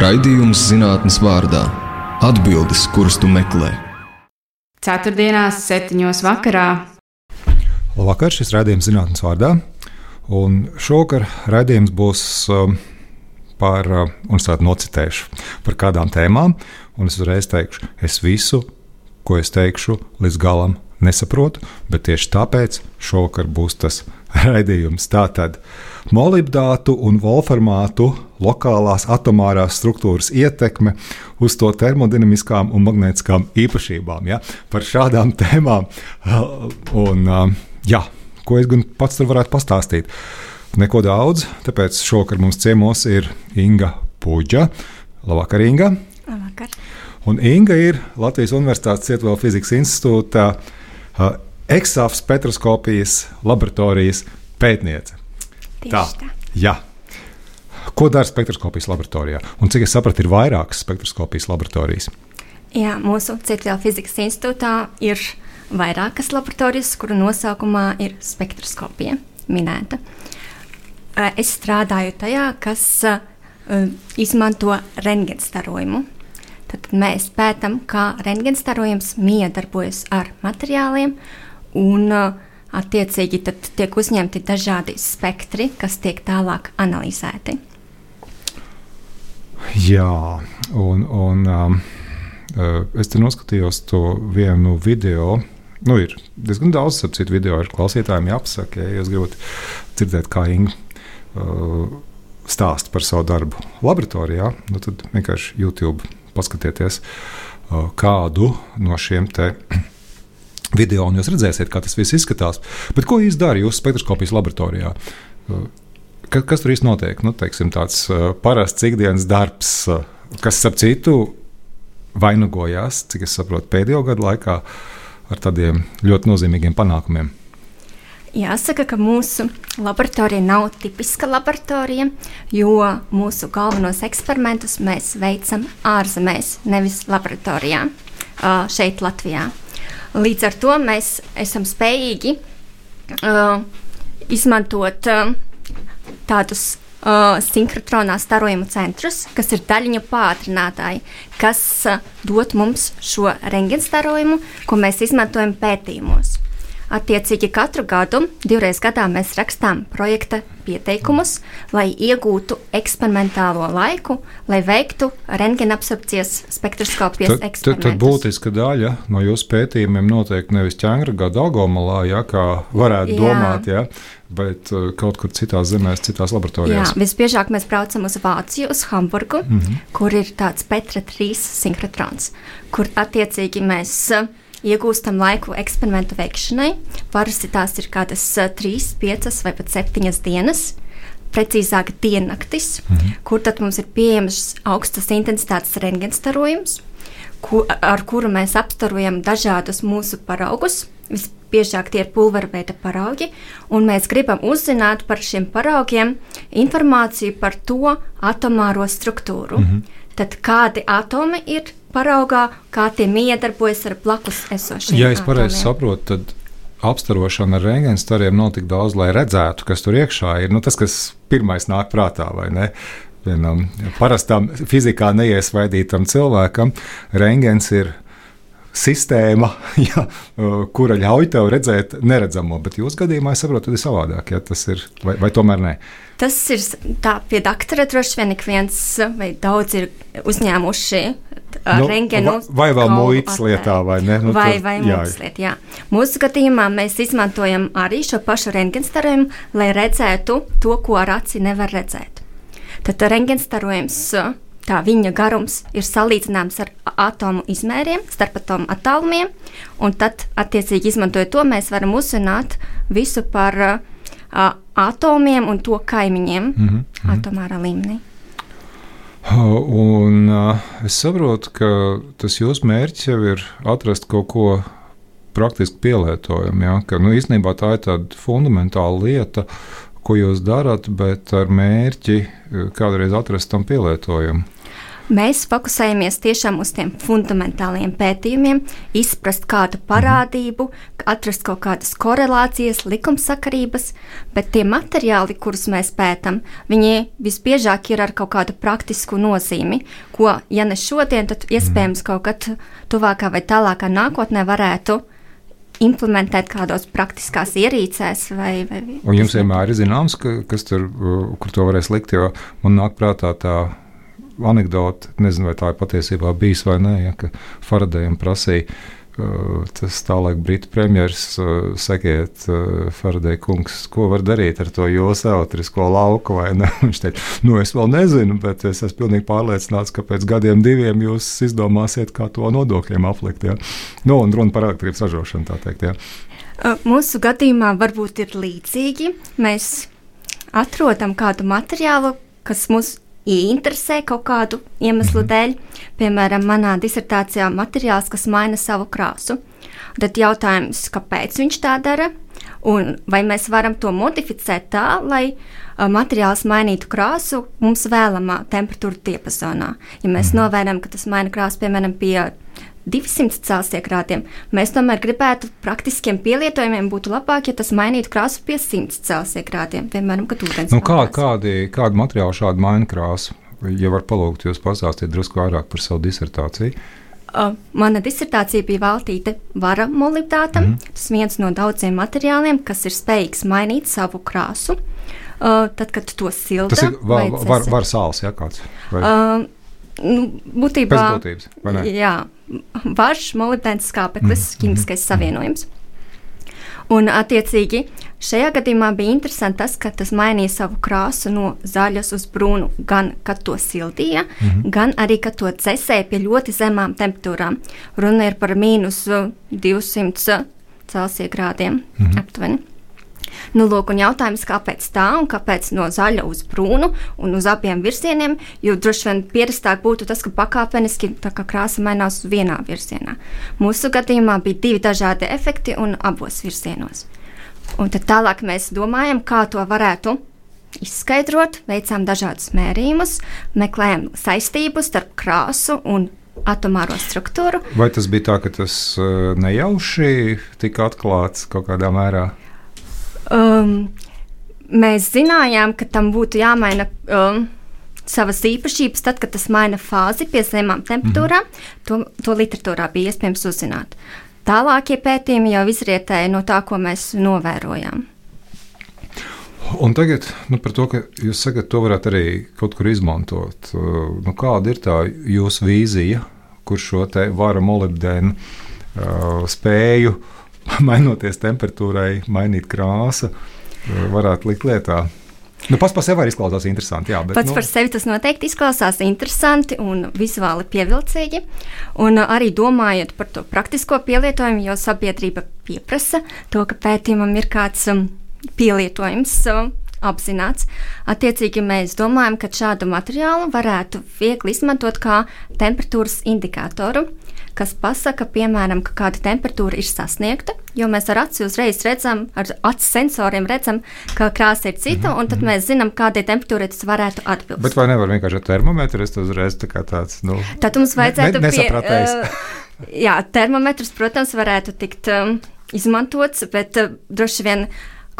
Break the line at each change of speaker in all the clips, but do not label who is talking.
Raidījums zinātnes vārdā - atbildes, kuras tu meklē.
Ceturtdienās, septiņos vakarā.
Labvakar, šis raidījums zinātnes vārdā. Un šovakar raidījums būs um, par, uh, un es tādu nocitēšu, par kādām tēmām. Un es uzreiz teikšu, es visu, ko es teikšu, līdz galam nesaprotu, bet tieši tāpēc šovakar būs tas raidījums. Tātad molibdātu un wolframātu lokālās atomārās struktūras ietekme uz to termodinamiskām un magnētiskām īpašībām. Ja? Par šādām tēmām. Un, jā, ko es gan pats tur varētu pastāstīt? Neko daudz, tāpēc šovakar mums ciemos ir Inga Puģa. Labvakar, Inga!
Labvakar!
Un Inga ir Latvijas Universitātes Cietuvela fizikas institūta uh, eksāfs spektroskopijas laboratorijas pētniece.
Tā.
Jā. Ko dara spektroskopijas laboratorijā? Un cik es sapratu, ir vairākas spektroskopijas laboratorijas?
Jā, mūsu Cietuvela fizikas institūtā ir vairākas laboratorijas, kuru nosaukumā ir spektroskopija minēta. Es strādāju tajā, kas izmanto rentgenstarojumu. Tad mēs pētām, kā rentgenstarojums miedarbojas ar materiāliem, un attiecīgi tiek uzņemti dažādi spektri, kas tiek tālāk analizēti.
Jā, un, un um, es te noskatījos to vienu video. Nu, ir diezgan daudz citu video ar klausītājiem jāpasaka, ja jūs gribat dzirdēt, kā Inga uh, stāsta par savu darbu laboratorijā. Nu, tad vienkārši YouTube paskatieties kādu no šiem video, un jūs redzēsiet, kā tas viss izskatās. Bet ko īstenībā dara jūsu spektroskopijas laboratorijā? Kas, kas tur īstenībā notiek? Nu, teiksim, tāds parasts ikdienas darbs, kas, ap citu, vainagojās, cik es saprotu, pēdējo gadu laikā ar tādiem ļoti nozīmīgiem panākumiem.
Jāsaka, ka mūsu laboratorija nav tipiska laboratorija, jo mūsu galvenos eksperimentus mēs veicam ārzemēs, nevis laboratorijā šeit, Latvijā. Līdz ar to mēs esam spējīgi uh, izmantot uh, tādus uh, sinhronā starojumu centrus, kas ir daļiņu pātrinātāji, kas uh, dod mums šo rengenstarojumu, ko mēs izmantojam pētījumos. Attiecīgi katru gadu, divreiz gadā mēs rakstām projekta pieteikumus, lai iegūtu eksperimentālo laiku, lai veiktu rentgena absorpcijas spektroskopijas eksperimentus.
Tad būtiska daļa no jūsu pētījumiem notiek nevis ķēngragā, Daugomalā, ja, kā varētu Jā. domāt, ja, bet uh, kaut kur citās zemēs, citās laboratorijās.
Jā, visbiežāk mēs braucam uz Vāciju, uz Hamburgu, mm -hmm. kur ir tāds Petra 3 sinhrotrons, kur attiecīgi mēs uh, iegūstam laiku eksperimentu veikšanai. Parasti tās ir kādas 3, 5 vai pat 7 dienas. Precīzāk, diennaktis, -hmm. kur tad mums ir pieejams augstas intensitātes rentgenstarojums, ku, ar kuru mēs apstarojam dažādus mūsu paraugus. Visbiežāk tie ir pulverveida paraugi, un mēs gribam uzzināt par šiem paraugiem informāciju par to atomāro struktūru. Mm -hmm. Tad kādi atomi ir paraugā, kā tie miedarbojas ar blakus esošiem.
Ja es pareizi saprotu, tad apstarošana ar rēnģēnu stariem notika daudz, lai redzētu, kas tur iekšā ir. Nu, tas, kas pirmais nāk prātā, vai ne? Vienam parastam fizikā neiesvaidītam cilvēkam rēnģēns ir sistēma, ja, kura ļauj tev redzēt neredzamo. Bet jūsu gadījumā es saprotu, tas ir savādāk. Ja, tas ir, vai, vai tomēr ne?
Tas ir tā, pie doktora droši vien ik viens vai daudz ir uzņēmuši nu, rengenu.
Vai, vai vēl muitas lietā, vai ne?
Nu, vai vai muitas lietā, jā. Mūsu gadījumā mēs izmantojam arī šo pašu rengenstarojumu, lai redzētu to, ko ar aci nevar redzēt. Tad rengenstarojums, tā viņa garums ir salīdzināms ar atomu izmēriem, starpatomu attālumiem, un tad, attiecīgi izmantojot to, mēs varam uzzināt visu par uh, atomiem un to kaimiņiem mm -hmm. atomārā līmenī.
Un uh, es saprotu, ka tas jūsu mērķis jau ir atrast kaut ko praktiski pielietojamu. Ja? Ka, nu, īstenībā tā ir tāda fundamentāla lieta, ko jūs darat, bet ar mērķi kādreiz atrast tam pielietojumu.
Mēs fokusējamies tiešām uz tiem fundamentāliem pētījumiem, izprast kādu parādību, atrast kaut kādas korelācijas, likumsakarības, bet tie materiāli, kurus mēs pētām, viņi visbiežāk ir ar kaut kādu praktisku nozīmi, ko, ja ne šodien, tad iespējams kaut kad tuvākā vai tālākā nākotnē varētu implementēt kādos praktiskās ierīcēs. Vai, vai
Un jums vienmēr ir zināms, ka, kas tur, kur to varēs likt, jo man nāk prātā tā anekdote, nezinu, vai tā ir patiesībā bijis vai nē, ja, ka Faradējiem prasīja. Uh, tas tālāk Britu premjerministrs uh, sakiet, uh, Faradēja kungs, ko var darīt ar to jūsu elektrisko lauku. Viņš teica, nu es vēl nezinu, bet es esmu pilnīgi pārliecināts, ka pēc gadiem diviem jūs izdomāsiet, kā to nodokļiem aplikt. Ja? Nu, un runa par elektrības ražošanu, tā teikt. Ja?
Mūsu gadījumā varbūt ir līdzīgi. Mēs atrodam kādu materiālu, kas mums ieinteresē kaut kādu iemeslu mhm. dēļ. Piemēram, manā disertācijā materiāls, kas maina savu krāsu. Tad jautājums, kāpēc viņš tā dara, un vai mēs varam to modificēt tā, lai uh, materiāls mainītu krāsu mums vēlamā temperatūra diapazonā. Ja mēs mhm. novērojam, ka tas maina krāsu, piemēram, pie 200 Celsija grādiem. Mēs tomēr gribētu praktiskiem pielietojumiem būtu labāk, ja tas mainītu krāsu pie 100 Celsija grādiem. Piemēram, kad ūdens
nu, kā, kādi, kādi materiāli šādi maina krāsu? Ja var palūgt jūs pastāstīt drusku vairāk par savu disertāciju.
Uh, mana disertācija bija veltīta vara molibdātam. Mm. Tas viens no daudziem materiāliem, kas ir spējīgs mainīt savu krāsu. Uh, tad, kad to silda,
tas ir var, var, var sāls, ja kāds? Vai? Uh,
nu, būtībā,
būtības,
jā, varš, molibdēns skāpeklis, mm. ķīmiskais savienojums. Un, attiecīgi, šajā gadījumā bija interesanti tas, ka tas mainīja savu krāsu no zaļas uz brūnu, gan kad to sildīja, mm -hmm. gan arī kad to cesēja pie ļoti zemām temperatūrām. Runa ir par mīnus 200 Celsija grādiem mm -hmm. aptuveni. Nu, lūk, un jautājums, kāpēc tā un kāpēc no zaļa uz brūnu un uz abiem virzieniem, jo droši vien pierastāk būtu tas, ka pakāpeniski kā krāsa mainās vienā virzienā. Mūsu gadījumā bija divi dažādi efekti un abos virzienos. Un tad tālāk mēs domājam, kā to varētu izskaidrot, veicām dažādus mērījumus, meklējām saistību starp krāsu un atomāro struktūru.
Vai tas bija tā, ka tas uh, nejauši tika atklāts kaut kādā mērā?
Um, mēs zinājām, ka tam būtu jāmaina. Um, savas īpašības, tad, kad tas maina fāzi pie zemām temperatūrām, mm -hmm. to, to literatūrā bija iespējams uzzināt. Tālākie pētījumi jau izrietēja no tā, ko mēs novērojām.
Un tagad nu, par to, ka jūs sakat, to varētu arī kaut kur izmantot. Uh, nu, kāda ir tā jūsu vīzija, kur šo te vara molibdēnu uh, spēju uh, mainoties temperatūrai, mainīt krāsu, eh, varētu likt lietā. Nu, pats par sevi izklausās interesanti. Jā, bet,
pats
nu...
par sevi tas noteikti izklausās interesanti un vizuāli pievilcīgi. Un uh, arī domājot par to praktisko pielietojumu, jo sabiedrība pieprasa to, ka pētījumam ir kāds um, pielietojums. Uh, apzināts. Attiecīgi, mēs domājam, ka šādu materiālu varētu viegli izmantot kā temperatūras indikātoru, kas pasaka, piemēram, ka kāda temperatūra ir sasniegta, jo mēs ar aci uzreiz redzam, ar acu sensoriem redzam, ka krāsa ir cita, un tad mēs zinām, kādai temperatūrai tas varētu atbilst.
Bet vai nevar vienkārši ar termometru? Es uzreiz tā kā tāds, nu,
tad mums vajadzētu
ne, pie, uh,
jā, termometrs, protams, varētu tikt um, izmantots, bet uh, droši vien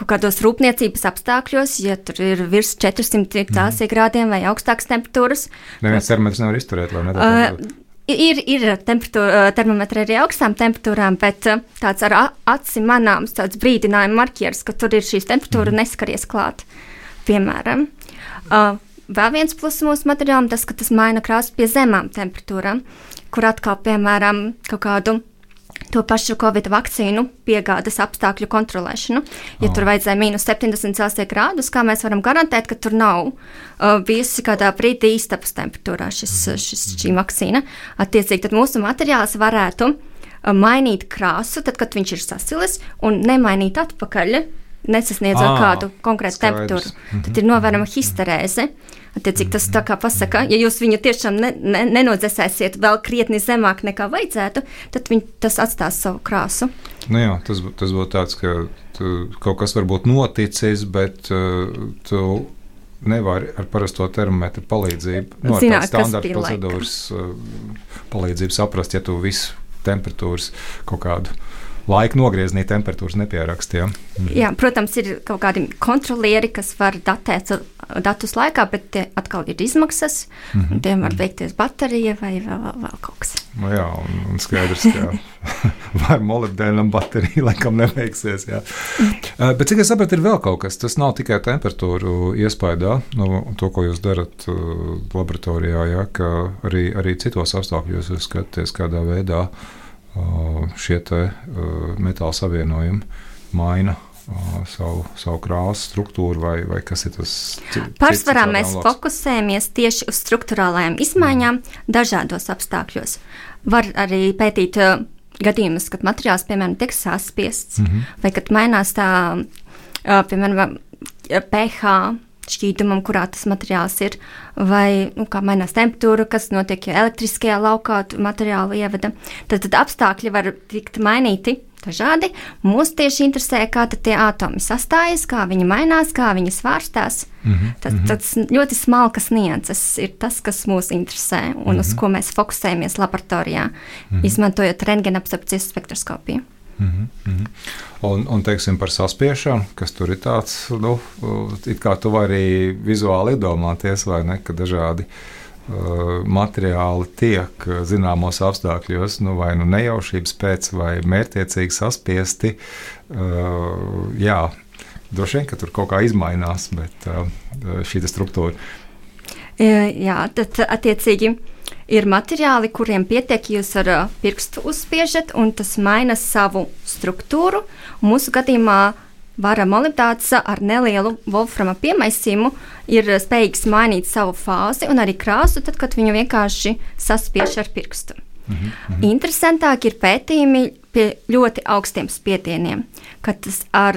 kaut kādos rūpniecības apstākļos, ja tur ir virs 400 Celsija mm. grādiem vai augstākas temperatūras.
Neviens termometrs nevar izturēt, lai nedaudz. Uh,
Ir, ir termometri arī augstām temperatūrām, bet tāds ar aci manāms brīdinājuma marķieris, ka tur ir šīs temperatūra mm. neskaries klāt. Piemēram, uh, vēl viens pluss mūsu materiālam tas, ka tas maina krāsu pie zemām temperatūrām, kur atkal, piemēram, kaut kādu to pašu Covid vakcīnu piegādes apstākļu kontrolēšanu. Ja oh. tur vajadzēja mīnus 70 Celsija grādus, kā mēs varam garantēt, ka tur nav uh, bijusi kādā brīdī īstabas temperatūrā šis, mm. šis, šī vakcīna. Attiecīgi, tad mūsu materiāls varētu uh, mainīt krāsu, tad, kad viņš ir sasilis, un nemainīt atpakaļ, nesasniedzot ah, kādu konkrētu skaidrs. temperatūru. Mm -hmm. Tad ir novērama histerēze. Uh, Attiecīgi tas tā kā pasaka, ja jūs viņu tiešām ne, ne, nenodzēsēsiet vēl krietni zemāk nekā vajadzētu, tad viņi, tas atstās savu krāsu.
Nu jā, tas, tas būtu tāds, ka tu, kaut kas varbūt noticis, bet uh, tu nevar ar parasto termometru palīdzību, no
kas
standarta procedūras uh, palīdzību saprast, ja tu visu temperatūras kaut kādu laika nogriezienī temperatūras nepierakstījām.
Jā, protams, ir kaut kādi kontrolieri, kas var datēt datus laikā, bet tie atkal ir izmaksas. Mm -hmm. Tiem var beigties baterija vai vēl, vēl, kaut kas.
Nu, jā, un, un skaidrs, ka ar molibdēnam baterija laikam neveiksies. Jā. Uh, Bet cik es sapratu, ir vēl kaut kas. Tas nav tikai temperatūru iespējā, no to, ko jūs darat uh, laboratorijā, jā, ka arī, arī citos apstākļos jūs skatāties, kādā veidā uh, šie metāla savienojumi maina. Savu, savu krāsu, struktūru, vai, vai kas ir tas?
Pārsvarā mēs
analogs?
fokusējamies tieši uz struktūrālajām izmaiņām dažādos apstākļos. Var arī pētīt uh, gadījumus, kad materiāls, piemēram, tiek saspiests, mm -hmm. vai kad mainās tā, uh, piemēram, pH šķīdumam, kurā tas materiāls ir, vai nu, kā mainās temperatūra, kas notiek, ja elektriskajā laukā materiālu ievada. Tad, tad apstākļi var tikt mainīti dažādi. Mūs tieši interesē, kā tie atomi sastājas, kā viņi mainās, kā viņi svārstās. Mm -hmm. tas, tas ļoti smalkas nianses ir tas, kas mūs interesē un mm -hmm. uz ko mēs fokusējamies laboratorijā, mm -hmm. izmantojot rentgenabsorpcijas spektroskopiju.
Mm -hmm. Un, un teiksim, par saspiešanu, kas tur ir tāds, nu, it kā tu vari vizuāli iedomāties, vai ne, ka dažādi uh, materiāli tiek uh, zināmos apstākļos, nu, vai nu nejaušības pēc, vai mērķiecīgi saspiesti. Uh, jā, droši vien, ka tur kaut kā izmainās, bet uh, šī struktūra.
E, Jā, tad attiecīgi ir materiāli, kuriem pietiek, jūs ar pirkstu uzspiežat, un tas maina savu struktūru. Mūsu gadījumā vara molibdāts ar nelielu wolframa piemaisījumu ir spējīgs mainīt savu fāzi un arī krāsu, tad, kad viņu vienkārši saspiež ar pirkstu. Mm -hmm. Interesantāk ir pētījumi pie ļoti augstiem spiedieniem, kad tas ar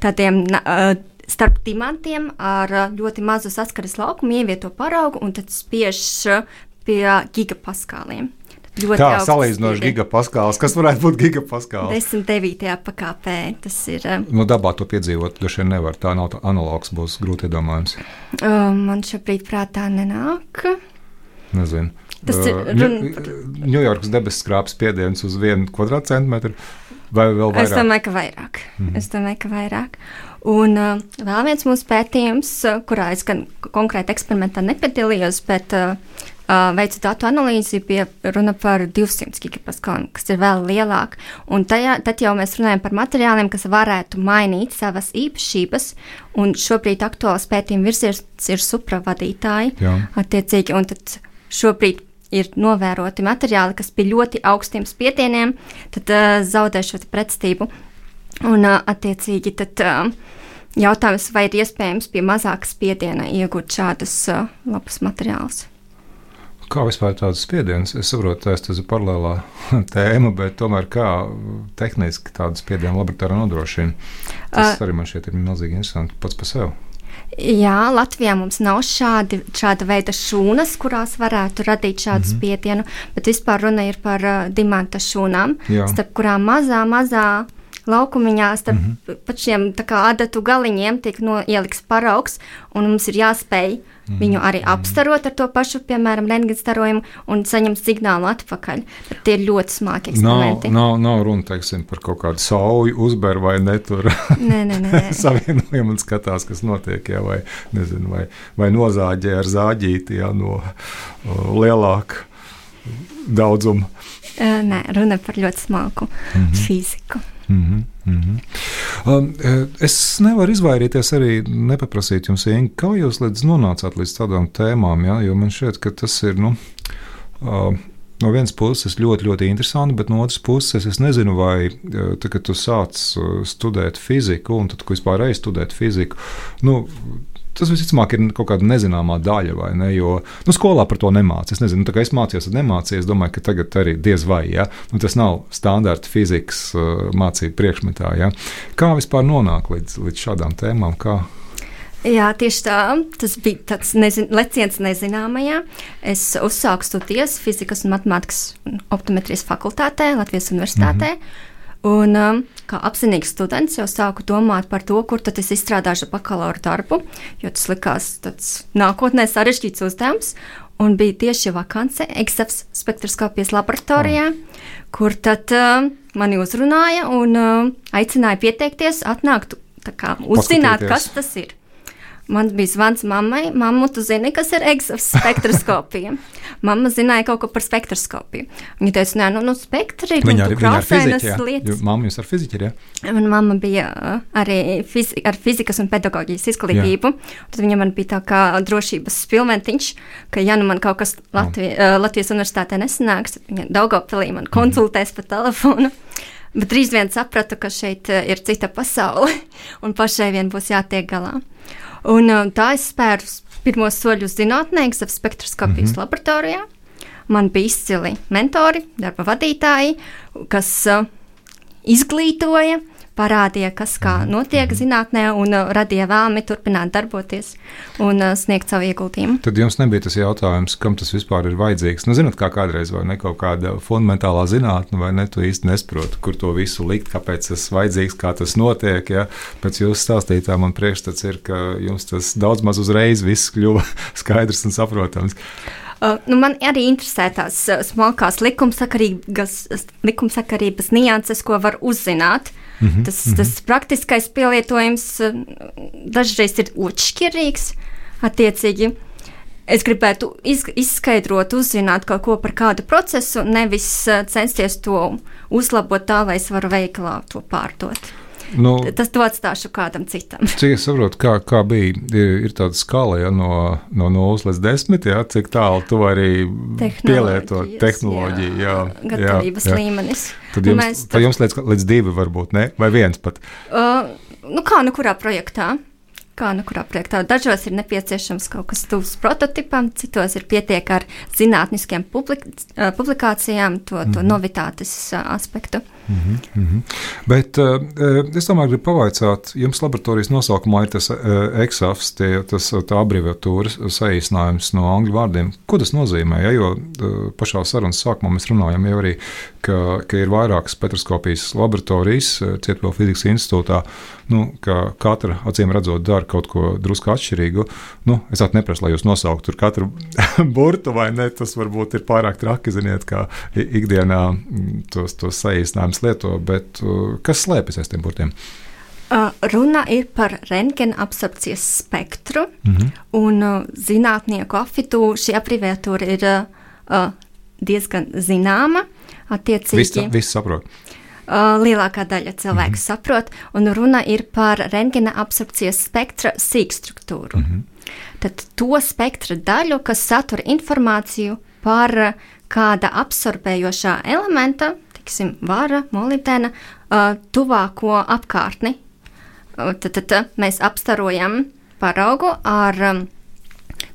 tādiem starp dimantiem ar ļoti mazu saskares laukumu ievieto paraugu un tad spiež pie gigapaskāliem. Ļoti
Kā salīdzinoši gigapaskāls, kas varētu būt gigapaskāls?
109. pakāpē tas ir. uh,
Nu, dabā to piedzīvot, droši vien nevar. Tā nav tā analogs, būs grūti iedomājams.
Uh, man šobrīd prātā nenāk.
Nezinu.
Tas ir
Uh,
runa
Ņu-
par-
Ņujorkas debesu skrāpes spiediens uz vienu kvadrātcentimetru vai vēl
Es
vairāk?
domāju, ka vairāk. Mm -hmm. Es domāju, ka vairāk. Un uh, vēl viens mūsu pētījums, uh, kurā es gan konkrēti eksperimentā nepiedalījos, bet uh, uh, veicu datu analīzi, bija runa par 200 gigapaskaliem, kas ir vēl lielāk. Un tajā, tad jau mēs runājam par materiāliem, kas varētu mainīt savas īpašības. Un šobrīd aktuāls pētījuma virziens ir supravadītāji.
Jā.
Attiecīgi, un tad šobrīd ir novēroti materiāli, kas bija ļoti augstiem spiedieniem, tad uh, zaudē šo pretstību. Un, attiecīgi, tad jautājums, vai ir iespējams pie mazāka spiediena iegūt šādus labus materiālus.
Kā vispār tāds spiediens? Es saprotu, tas ir paralēlā tēma, bet tomēr kā tehniski tādu spiedienu laboratorijā nodrošina. Tas
Uh,
arī man šķiet milzīgi interesanti pats par sevi.
Jā, Latvijā mums nav šādi, šāda veida šūnas, kurās varētu radīt šādu mm -hmm. spiedienu, bet vispār runa ir par uh, dimanta šūnām,
Jā.
starp kurām mazā, mazā laukumiņā, starp mm -hmm. pašiem adatu galiņiem tiek no, ieliks paraugs, un mums ir jāspēj mm -hmm. viņu arī apstarot ar to pašu, piemēram, rentgenstarojumu un saņemt signālu atpakaļ. Tad tie ir ļoti smagi
Nav,
eksperimenti.
nav, nav runa teiksim, par kaut kādu sauju uzberu vai ne tur
Nē, nē, nē.
savienojumu un skatās, kas notiek. Jā, vai, nezinu, vai, vai nozāģē ar zāģīti jā, no uh, lielāka daudzuma.
Nē, runa par ļoti smalku mm
Mhm.
-hmm. fiziku.
Mm -hmm. um, eh, es nevaru izvairīties arī nepaprasīt jums, Inga, kā jūs līdz nonācāt līdz tādām tēmām, ja? jo man šķiet, ka tas ir. Nu, uh, No vienas puses ļoti, ļoti interesanti, bet no otras puses es nezinu, vai tad, kad tu sāc eh, studēt fiziku, un tad, kad vispār reiz studēt fiziku, nu, tas visticamāk ir kaut kāda nezināmā daļa, vai ne? Jo nu, skolā par to nemācās. Es nezinu, nu, kā es mācījos, tad nemācījos. Es domāju, ka tagad arī diez vai. Ja? Nu, tas nav standarta fizikas uh, mācību priekšmetā. Ja? Kā vispār nonākt līdz, līdz šādām tēmām? Kā?
Jā, tieši tā. Tas bija tāds nezin, leciens nezināmajā. Es uzsāku studijas fizikas un matemātikas optometrijas fakultātē Latvijas Universitātē. Mm -hmm. Un, um, kā apzinīgs students, jau sāku domāt par to, kur tad es izstrādāšu bakalaura darbu, jo tas likās tāds nākotnē sarežģīts uzdevums. Un bija tieši vakance EXAFS spektroskopijas laboratorijā, oh. kur tad uh, mani uzrunāja un uh, aicināja pieteikties, atnākt, uzzināt, kas tas ir. Man bija zvans mammai, mamma, tu zini, kas ir spektroskopija. Mamma zināja kaut ko par spektroskopiju. Viņa teica, nē, nu, nu spektri ir
viņa arī
krāsainas lietas.
Mamma jūs ar fiziķi ir, jā?
Man mamma bija uh, arī fizi ar fizikas un pedagoģijas izglītību. Tad viņa man bija tā kā drošības spilventiņš, ka ja nu man kaut kas Latvi, uh, Latvijas universitātē nesanāks, tad viņa Daugavpilī man mhm. konsultēs mm. pa telefonu. Bet drīz vien sapratu, ka šeit uh, ir cita pasaule un pašai vien būs jātiek galā. Un, uh, tā es spēru pirmos soļus zinātnē, ap spektroskopijas mm -hmm. laboratorijā. Man bija izcili mentori, darba vadītāji, kas uh, izglītoja, parādīja, kas kā mhm. notiek mhm. zinātnē, un uh, radīja vēlmi turpināt darboties un uh, sniegt savu ieguldījumu.
Tad jums nebija tas jautājums, kam tas vispār ir vajadzīgs. Nu, zinot, kā kādreiz vai ne kaut kāda fundamentālā zinātne, vai ne, tu īsti nesaproti, kur to visu likt, kāpēc tas vajadzīgs, kā tas notiek. Ja? Pēc jūsu stāstītā man priekšstats ir, ka jums tas daudz maz uzreiz viss kļuva skaidrs un saprotams.
Uh, nu man arī interesē tās uh, smalkās likumsakarības, likumsakarības nianses, ko var uzzināt. Uh, Mm -hmm, tas, mm -hmm. tas praktiskais pielietojums eh, dažreiz ir otršķirīgs. Attiecīgi, es gribētu iz, izskaidrot, uzzināt kaut ko par kādu procesu, nevis eh, censties to uzlabot tā, lai es varu veikalā to pārdot. Nu, tas to atstāšu kādam citam.
Cik es saprotu, kā, kā bija, ir, tāda skala ja, no, no 0 līdz 10, ja, cik tālu tu vari pielietot tehnoloģiju. Jā,
jā, gatavības jā, jā. līmenis.
Tad jums, mēs, tad... jums līdz, līdz 2 varbūt ne, vai viens pat?
Uh, nu kā nu kurā projektā? kā nu kurā projektā. Dažos ir nepieciešams kaut kas tuvs prototipam, citos ir pietiek ar zinātniskiem publik publikācijām, to, to mm -hmm. novitātes aspektu.
Mm -hmm, mm -hmm. Bet uh, es tomēr gribu pavaicāt, jums laboratorijas nosaukumā ir tas uh, EXAFS, tie, tas tā abreviatūra saīsinājums no angļu vārdiem. Ko tas nozīmē? Ja? Jo uh, pašā sarunas sākumā mēs runājam jau arī, ka, ka ir vairākas spektroskopijas laboratorijas Cietuvā fizikas institūtā, nu, ka katra acīm redzot dara kaut ko drusku atšķirīgu. Nu, es tādu neprasu, lai jūs nosauktu katru burtu vai ne, tas varbūt ir pārāk traki, ziniet, kā ikdienā mm, tos, tos saīsinājumus zinātnes lieto, bet kas slēpjas aiz tiem burtiem?
Runa ir par rentgena absorpcijas spektru, mm -hmm. un zinātnieku afitu šī abreviatūra ir diezgan zināma.
Visi vis saprot.
Uh, lielākā daļa cilvēku mm -hmm. saprot, un runa ir par rentgena absorpcijas spektra sīkstruktūru. Mm -hmm. Tad to spektra daļu, kas satura informāciju par kāda absorbējošā elementa, teiksim, vara, molibdēna, uh, tuvāko apkārtni. Uh, tad, tad mēs apstarojam paraugu ar um,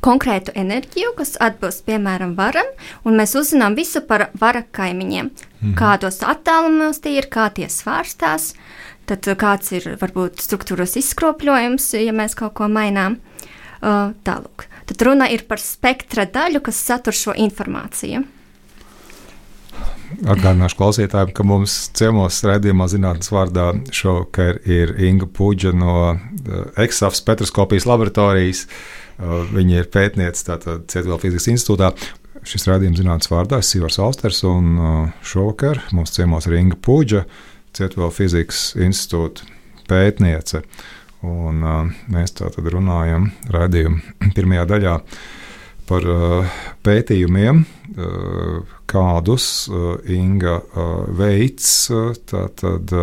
konkrētu enerģiju, kas atbilst piemēram varam, un mēs uzzinām visu par vara kaimiņiem. Mhm. Kādos attālumos tie ir, kā tie svārstās, tad kāds ir varbūt struktūras izskropļojums, ja mēs kaut ko mainām. Uh, tālūk. Tad runa ir par spektra daļu, kas satur šo informāciju.
Atgādināšu klausītājiem, ka mums ciemos redzējumā zinātnes vārdā šovakar ir Inga Puģa no EXAFS Petroskopijas laboratorijas. Uh, viņa ir pētniece Cietuvela fizikas institūtā. Šis rādījums zinātnes vārdā ir Sīvars Alsters, un uh, šovakar mums ciemos ir Inga Puģa, Cietuvela fizikas institūta pētniece. Un, uh, mēs tātad runājam rādījuma pirmajā daļā par pētījumiem, kādus Inga veids. Tātad,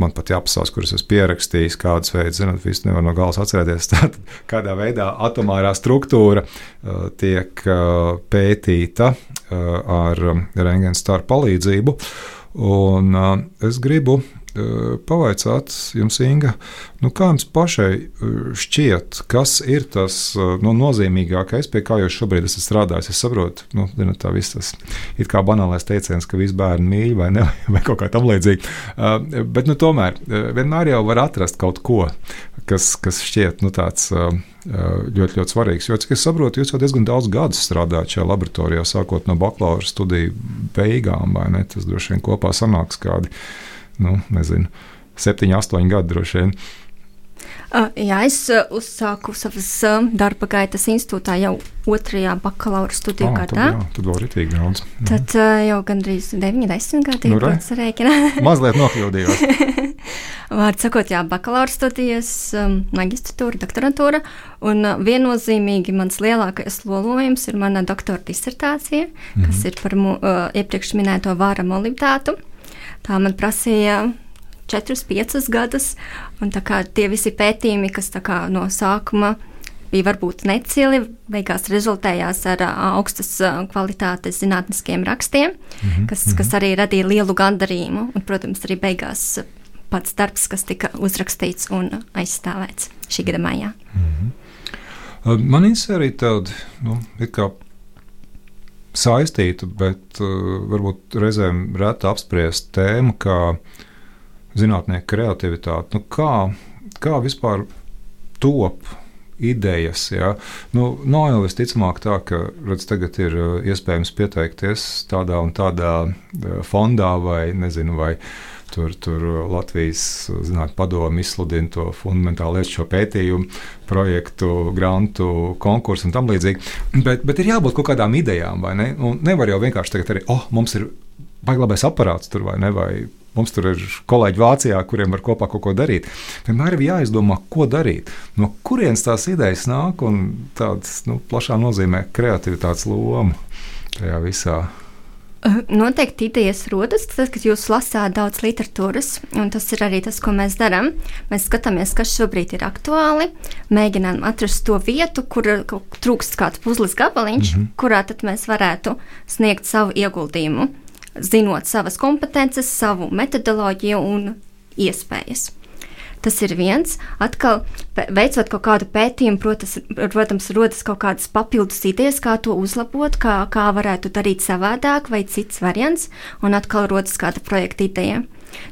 man pat jāpasaka, kuras esmu pierakstījis, kādas veids, zinot, visu nevar no galas atcerēties. Tātad, kādā veidā atomārā struktūra tiek pētīta ar rentgena staru palīdzību. Un es gribu pavaicāt jums, Inga, nu, kā jums pašai šķiet, kas ir tas nu, nozīmīgākais, pie kā jūs šobrīd esat strādājis? Es saprotu, nu, zinu, tā viss tas ir kā banālais teiciens, ka visi bērni mīl vai, ne, vai kaut kā tam līdzīga. Bet nu, tomēr vienmēr jau var atrast kaut ko, kas, kas šķiet nu, tāds, ļoti, ļoti svarīgs. Jo, cik es saprotu, jūs jau diezgan daudz gadus strādājat šajā laboratorijā, sākot no bakalaura studiju beigām, vai ne? Tas droši vien kopā sanāks kādi, nu, nezinu, septiņi, astoņi gadi droši vien.
Jā, es uh, uzsāku savas uh, darba gaitas institūtā jau otrajā bakalaura studiju
Ah,
gadā.
Jā, tad vēl ritīgi daudz. Mhm.
Tad uh, jau gandrīz 9, 10 gadi
Nu,
pats rēķina.
Mazliet nokļūdījos.
Vārds sakot, jā, bakalaura studijas, magistratūra, doktorantūra. Un viennozīmīgi mans lielākais lolojums ir mana doktora disertācija, mm -hmm. kas ir par mu, iepriekš minēto vāra molibdātu. Tā man prasīja 4-5 gadus, un tā kā tie visi pētījumi, kas kā no sākuma bija varbūt necili, beigās rezultējās ar augstas kvalitātes zinātniskiem rakstiem, mm -hmm. kas, kas arī radīja lielu gandarījumu, un, protams, arī beigās pats darbs, kas tika uzrakstīts un aizstāvēts šī gada maijā.
Man interesē arī tāda, nu, saistīta, bet uh, varbūt reizēm reta apspriest tēma, kā zinātnieku kreativitāte. Nu, kā, kā vispār top idejas? Ja? Nu, nav jau visticamāk tā, ka redz, tagad ir uh, iespējams pieteikties tādā un tādā uh, fondā vai nezinu. Vai Tur, tur Latvijas zinātnē padomu izsludina to fundamentālu šo pētījumu, projektu, grantu, konkursu un tam līdzīgi. Bet, bet ir jābūt kaut kādām idejām, vai ne? Un nevar jau vienkārši tagad arī, oh, mums ir baiglabais aparāts tur vai ne? Vai Mums tur ir kolēģi Vācijā, kuriem var kopā kaut ko darīt. Vienmēr ir jāizdomā, ko darīt. No kurienes tās idejas nāk un tādas nu, plašā nozīmē kreativitātes loma tajā visā.
Noteikti idejas rodas, tad, kad jūs lasāt daudz literatūras, un tas ir arī tas, ko mēs darām. Mēs skatāmies, kas šobrīd ir aktuāli, mēģinām atrast to vietu, kur trūkst kāds puzles gabaliņš, mm -hmm. kurā tad mēs varētu sniegt savu ieguldījumu, zinot savas kompetences, savu metodoloģiju un iespējas. Tas ir viens. Atkal, veicot kaut kādu pētījumu, protams, protams rodas kaut kādas papildus idejas, kā to uzlabot, kā, kā varētu darīt savādāk, vai cits variants, un atkal rodas kāda projekta ideja.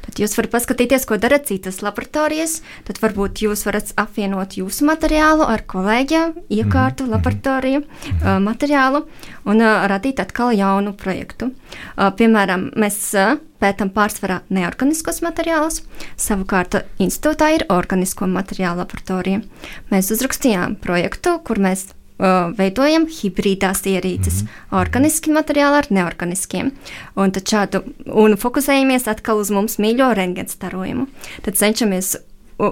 Tad jūs varat paskatīties, ko dara citas laboratorijas. Tad varbūt jūs varat apvienot jūsu materiālu ar kolēģiem, iekārtu, laboratoriju uh, materiālu un uh, radīt atkal jaunu projektu. Uh, piemēram, mēs uh, pētām pārsvarā neorganiskos materiālus, savukārt uh, institūtā ir organisko materiālu laboratorija. Mēs uzrakstījām projektu, kur mēs veidojam hibrīdās ierīces, mm -hmm. organiski materiāli ar neorganiskiem. Un šādu, un fokusējamies atkal uz mums mīļo rentgenstarojumu. Tad cenšamies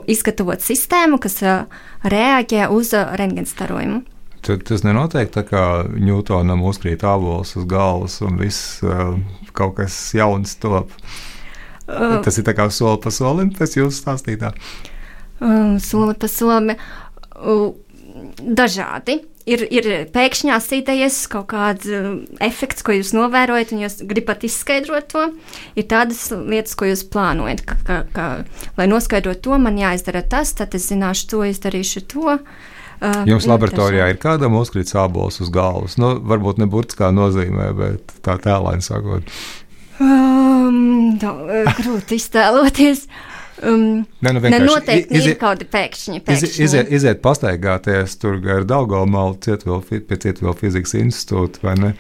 izgatavot sistēmu, kas uh, reaģē uz uh, rentgenstarojumu.
Tad tas nenotiek tā kā Ņūtonam uzkrīt avols uz galvas un viss uh, kaut kas jauns top.
Uh,
Tas ir tā kā soli pa solim, tas jūsu stāstītā.
uh, soli pa solim. Uh, dažādi. Ir, ir pēkšņās idejas, kaut kāds uh, efekts, ko jūs novērojat, un jūs gribat izskaidrot to. Ir tādas lietas, ko jūs plānojat, ka, ka, ka, lai noskaidrotu to, man jāizdara tas, tad es zināšu to, izdarīšu to. Uh,
Jums
nu,
laboratorijā ir kādam uzkrīt sābols uz galvas. Nu, varbūt ne burtiskā nozīmē, bet tā tēlāini sakot.
Um, tā, uh, grūti iztēloties. Um,
Ne, nu
ne,
vienkārši
noteikti
izi-
ir kaut kādi pēkšņi.
Izi,
pēkšņi.
iziet, iziet pastaigāties tur gar Daugomalu, cietvēl, fi- pie Cietvēl fizikas institūta, vai ne?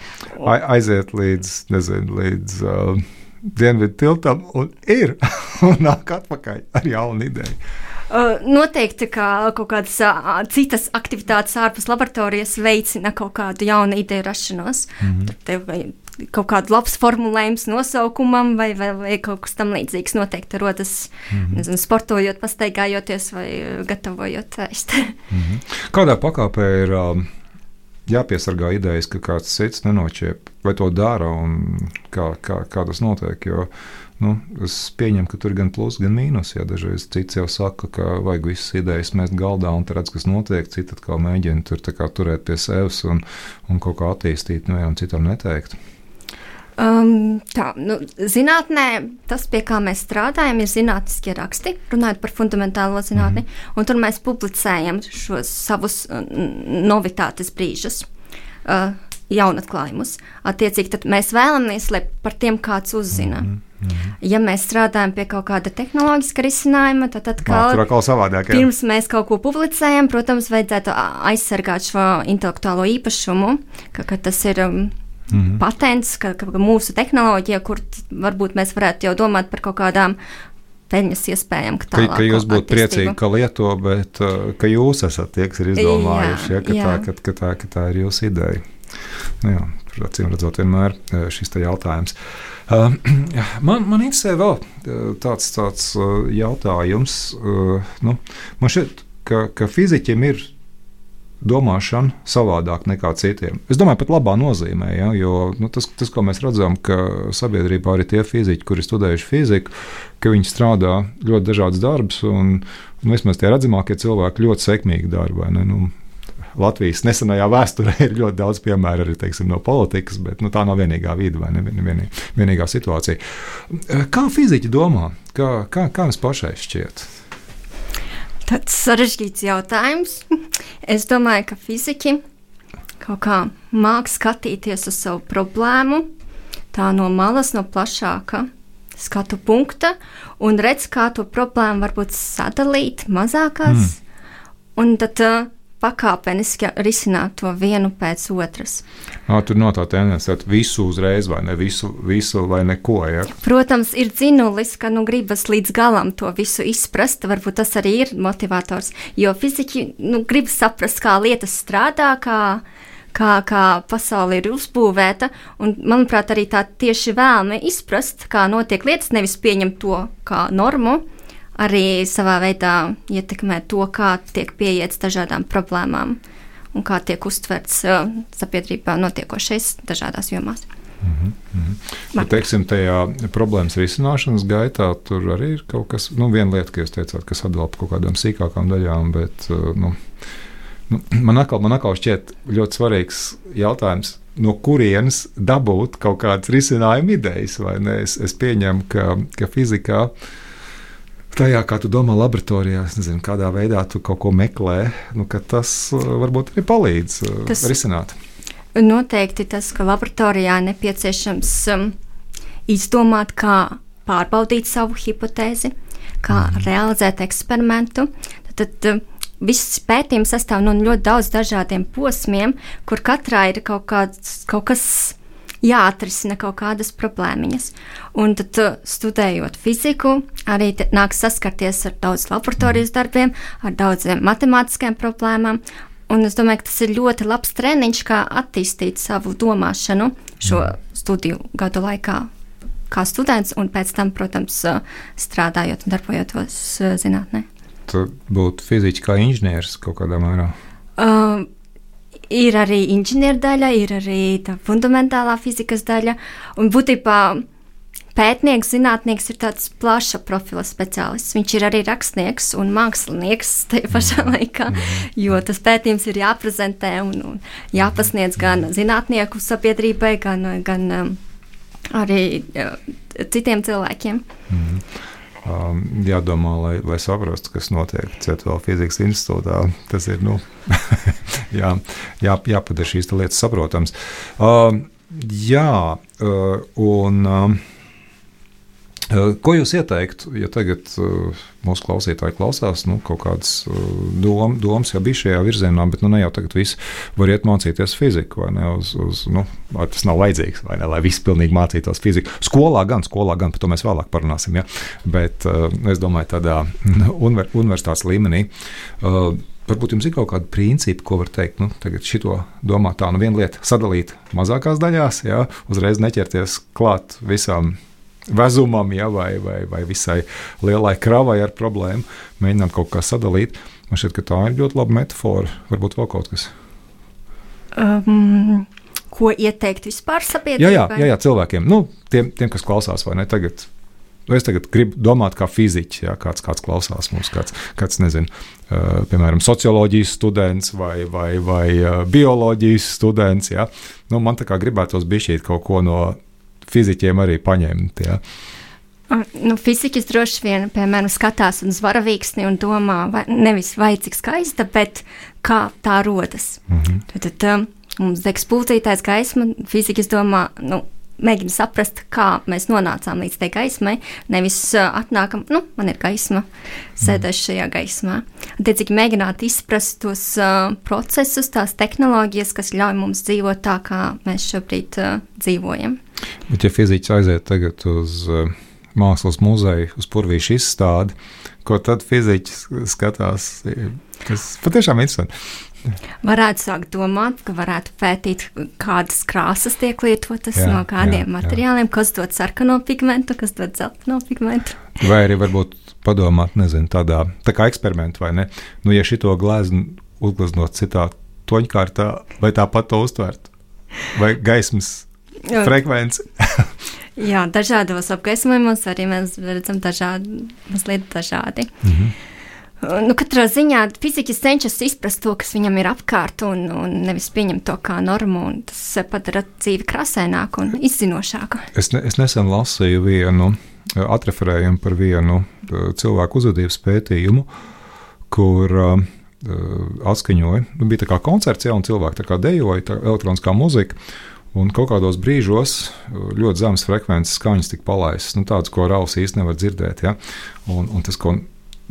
Ai- Aiziet līdz, nezinu, līdz uh, Dienvidu tiltam un ir, un nāk atpakaļ ar jaunu ideju.
Uh, Noteikti, ka kaut kādas uh, citas aktivitātes ārpus laboratorijas veicina kaut kādu jaunu ideju rašanos. Mm -hmm. Tur tev kaut kādu labs formulējums nosaukumam, vai, vai, vai kaut kas tam līdzīgs noteikti rodas, mm -hmm. nezinu, sportojot, pastaigājoties vai uh, gatavojot ēst.
Kādā pakāpē ir um, jāpiesargā idejas, ka kāds cits nenočiep, vai to dara un kā, kā, kā tas notiek? Jo, nu, es pieņemu, ka tur ir gan plus, gan mīnus. Ja dažreiz cits jau saka, ka vajag visas idejas mest galdā un redz, kas notiek. Citi atkal mēģina tur kā turēt pie sevis un, un kaut kā attīstīt, nu, vienam citam neteikt.
Um, tā, nu, zinātnē tas, pie kā mēs strādājam, ir zinātniskie raksti, runājot par fundamentālo zinātni. Mm. Tur mēs publicējam šos savus novitātes brīžus, uh, jaunatklājumus. Attiecīgi, tad mēs vēlamies, lai par tiem kāds uzzina. Mm. Mhm. Ja mēs strādājam pie kaut kāda tehnoloģiska risinājuma, tad atkal,
Tur atkal savādāk. Jā.
pirms mēs kaut ko publicējam, protams, vajadzētu aizsargāt šo intelektuālo īpašumu, ka, ka tas ir um,
Mhm.
patents, ka, ka ka mūsu tehnoloģija, kur varbūt mēs varētu jau domāt par kaut kādām peļņas iespējām.
Ka, ka jūs būtu priecīgi, ka lieto, bet uh, ka jūs esat tie, kas ir izdomājuši, ja, ka,
Jā,
tā,
jā.
ka, ka, tā, ka tā ir jūsu ideja. Nu, jā, acīm redzot, vienmēr uh, šis jautājums. Uh, man, man interesē vēl tāds, tāds jautājums. Nu, man šķiet, ka, ka fiziķiem ir domāšana savādāk nekā citiem. Es domāju, pat labā nozīmē, ja, jo nu, tas, tas, ko mēs redzam, ka sabiedrībā arī tie fiziķi, kuri studējuši fiziku, ka viņi strādā ļoti dažādas darbus, un, un vismaz tie redzamākie cilvēki ļoti sekmīgi ne, Nu, Latvijas nesenajā vēsturē ir ļoti daudz piemēru arī teiksim, no politikas, bet nu, tā nav vienīgā vide vai ne, vien, vienī, vienīgā situācija. Kā fiziķi domā? Kā, kā, kā jums pašai šķiet?
Tāds sarežģīts jautājums. Es domāju, ka fiziķi kaut kā māks skatīties uz savu problēmu, tā no malas, no plašāka skatu punkta, un redz, kā to problēmu varbūt sadalīt mazākās, mm. un tad uh, pakāpeniski risināt to vienu pēc otras.
Nā, tur nav tā tendence, ka visu uzreiz vai ne visu, visu vai neko. Ja?
Protams, ir dzinulis, ka nu gribas līdz galam to visu izprast. Varbūt tas arī ir motivators. Jo fiziķi nu, grib saprast, kā lietas strādā, kā, kā, kā pasaule ir uzbūvēta. Un, manuprāt, arī tā tieši vēlme izprast, kā notiek lietas, nevis pieņemt to kā normu. Arī savā veidā ietekmē to, kā tiek pieiets dažādām problēmām un kā tiek uztverts uh, sabiedrībā notiekošais dažādās jomās.
Mm -hmm. Bet, teiksim, tajā problēmas risināšanas gaitā tur arī ir kaut kas, nu, viena lieta, ka jūs teicāt, kas atdala par kaut kādām sīkākām daļām, bet uh, nu, nu, man, atkal, man atkal šķiet ļoti svarīgs jautājums. No kurienes dabūt kaut kādas risinājuma idejas? Es, es pieņemu, ka, ka fizikā uh, tajā, kā tu domā, laboratorijā, nezinu, kādā veidā tu kaut ko meklē, nu, tas uh, varbūt arī palīdz uh, tas risināt.
Noteikti tas, ka laboratorijā nepieciešams um, izdomāt, kā pārbaudīt savu hipotēzi, kā mm. realizēt eksperimentu. Tad, tad viss pētījums sastāv no ļoti daudz dažādiem posmiem, kur katrā ir kaut, kāds, kaut kas jāatrisina kaut kādas problēmiņas. Un tad, studējot fiziku, arī nāks saskarties ar daudz laboratorijas darbiem, ar daudziem matemātiskiem problēmām. Un es domāju, ka tas ir ļoti labs treniņš, kā attīstīt savu domāšanu šo studiju gadu laikā, kā students, un pēc tam, protams, strādājot un darbojoties zinātnē.
Tu būtu fiziķis kā inženieris kaut kādā mērā.
Uh, ir arī inženieru daļa, ir arī tā fundamentālā fizikas daļa. Un būtībā pētnieks, zinātnieks ir tāds plaša profila speciālists. Viņš ir arī rakstnieks un mākslinieks tajā pašā laikā, jo tas pētījums ir jāprezentē un, un jāpasniedz gan zinātnieku sabiedrībai, gan, gan um, arī uh, citiem cilvēkiem.
Mm. Um, jādomā, lai, lai saprastu, kas notiek Cietuvēlā fizikas institūtā. Tas ir nu, jā, jā, jāpadara šīs lietas saprotamas. Uh, jā, uh, un. Uh, Ko jūs ieteiktu, ja tagad mūsu klausītāji klausās, nu, kaut kādas dom, domas jau bija šajā virzienā, bet nu, ne jau tagad viss var iet mācīties fiziku, vai ne? Uz, uz, nu, tas nav vajadzīgs, vai ne? Lai viss pilnīgi mācītos fiziku. Skolā gan, skolā gan, par to mēs vēlāk parunāsim, ja? bet es domāju, tādā unver, universitātes līmenī. Varbūt jums ir kaut kāda principa, ko var teikt. Nu, tagad šito domā tā, nu viena lieta sadalīt mazākās daļās, jā, uzreiz neķerties klāt visām vezumam, ja, vai, vai, vai visai lielai kravai ar problēmu, mēģināt kaut kā sadalīt. Man šķiet, ka tā ir ļoti laba metāfora. Varbūt vēl kaut kas.
Um, ko ieteikt vispār sabiedrībai?
Jā, jā, jā, jā cilvēkiem, nu, tiem, tiem, kas klausās, vai ne tagad. Nu, es tagad gribu domāt, kā fiziķis, ja kāds, kāds klausās mums, kāds, kāds nezinu, uh, piemēram, socioloģijas students vai, vai, vai uh, bioloģijas students. Ja. Nu, man tā kā gribētos bišķīt kaut ko no fiziķiem arī paņemt. Ja.
Nu, fiziķis droši vien, piemēram, skatās uz varavīksni un domā, vai, nevis vai cik skaista, bet kā tā rodas. Mm -hmm. Tad, tad um, mums degs pulcītājs gaisma, fiziķis domā, nu, mēģina saprast, kā mēs nonācām līdz tai gaismai. Nevis atnākam, nu, man ir gaisma, sēdēšu šajā gaismā. Attiecīgi, mēģināt izprast tos uh, procesus, tās tehnoloģijas, kas ļauj mums dzīvot tā, kā mēs šobrīd uh, dzīvojam.
Bet, ja fiziķis aiziet tagad uz uh, mākslas muzeju, uz purvīšu izstādi, ko tad fiziķis skatās, kas patiešām ir interesanti.
Varētu sākt domāt, ka varētu pētīt, kādas krāsas tiek lietotas, jā, no kādiem jā, materiāliem, jā. kas dod sarkano pigmentu, kas dod zeltaino pigmentu.
Vai arī varbūt padomāt, nezinu, tādā tā kā eksperimentu vai ne. Nu, ja šito gleznu uzgleznot citā toņkārtā, vai tāpat to uztvert? Vai gaismas frekvenci?
jā, dažādos apgaismojumos arī mēs redzam dažādi, mazliet dažādi. Mm -hmm. Nu, katrā ziņā fiziķis cenšas izprast to, kas viņam ir apkārt, un, un nevis pieņemt to kā normu. Tas padara dzīvi krāsaināku un izzinošāku.
Es, ne, es nesen lasīju vienu eh, atreferējumu par vienu eh, cilvēku uzvedības pētījumu, kur uh, atskaņoja, nu, bija tā kā koncerts, ja cilvēki dejoja, tā elektroniskā muzika. Un kaut kādos brīžos ļoti zemes frekvences skaņas tika palaistas, nu, tādas, ko rausi īstenībā nevar dzirdēt. Ja? Un, un tas, ko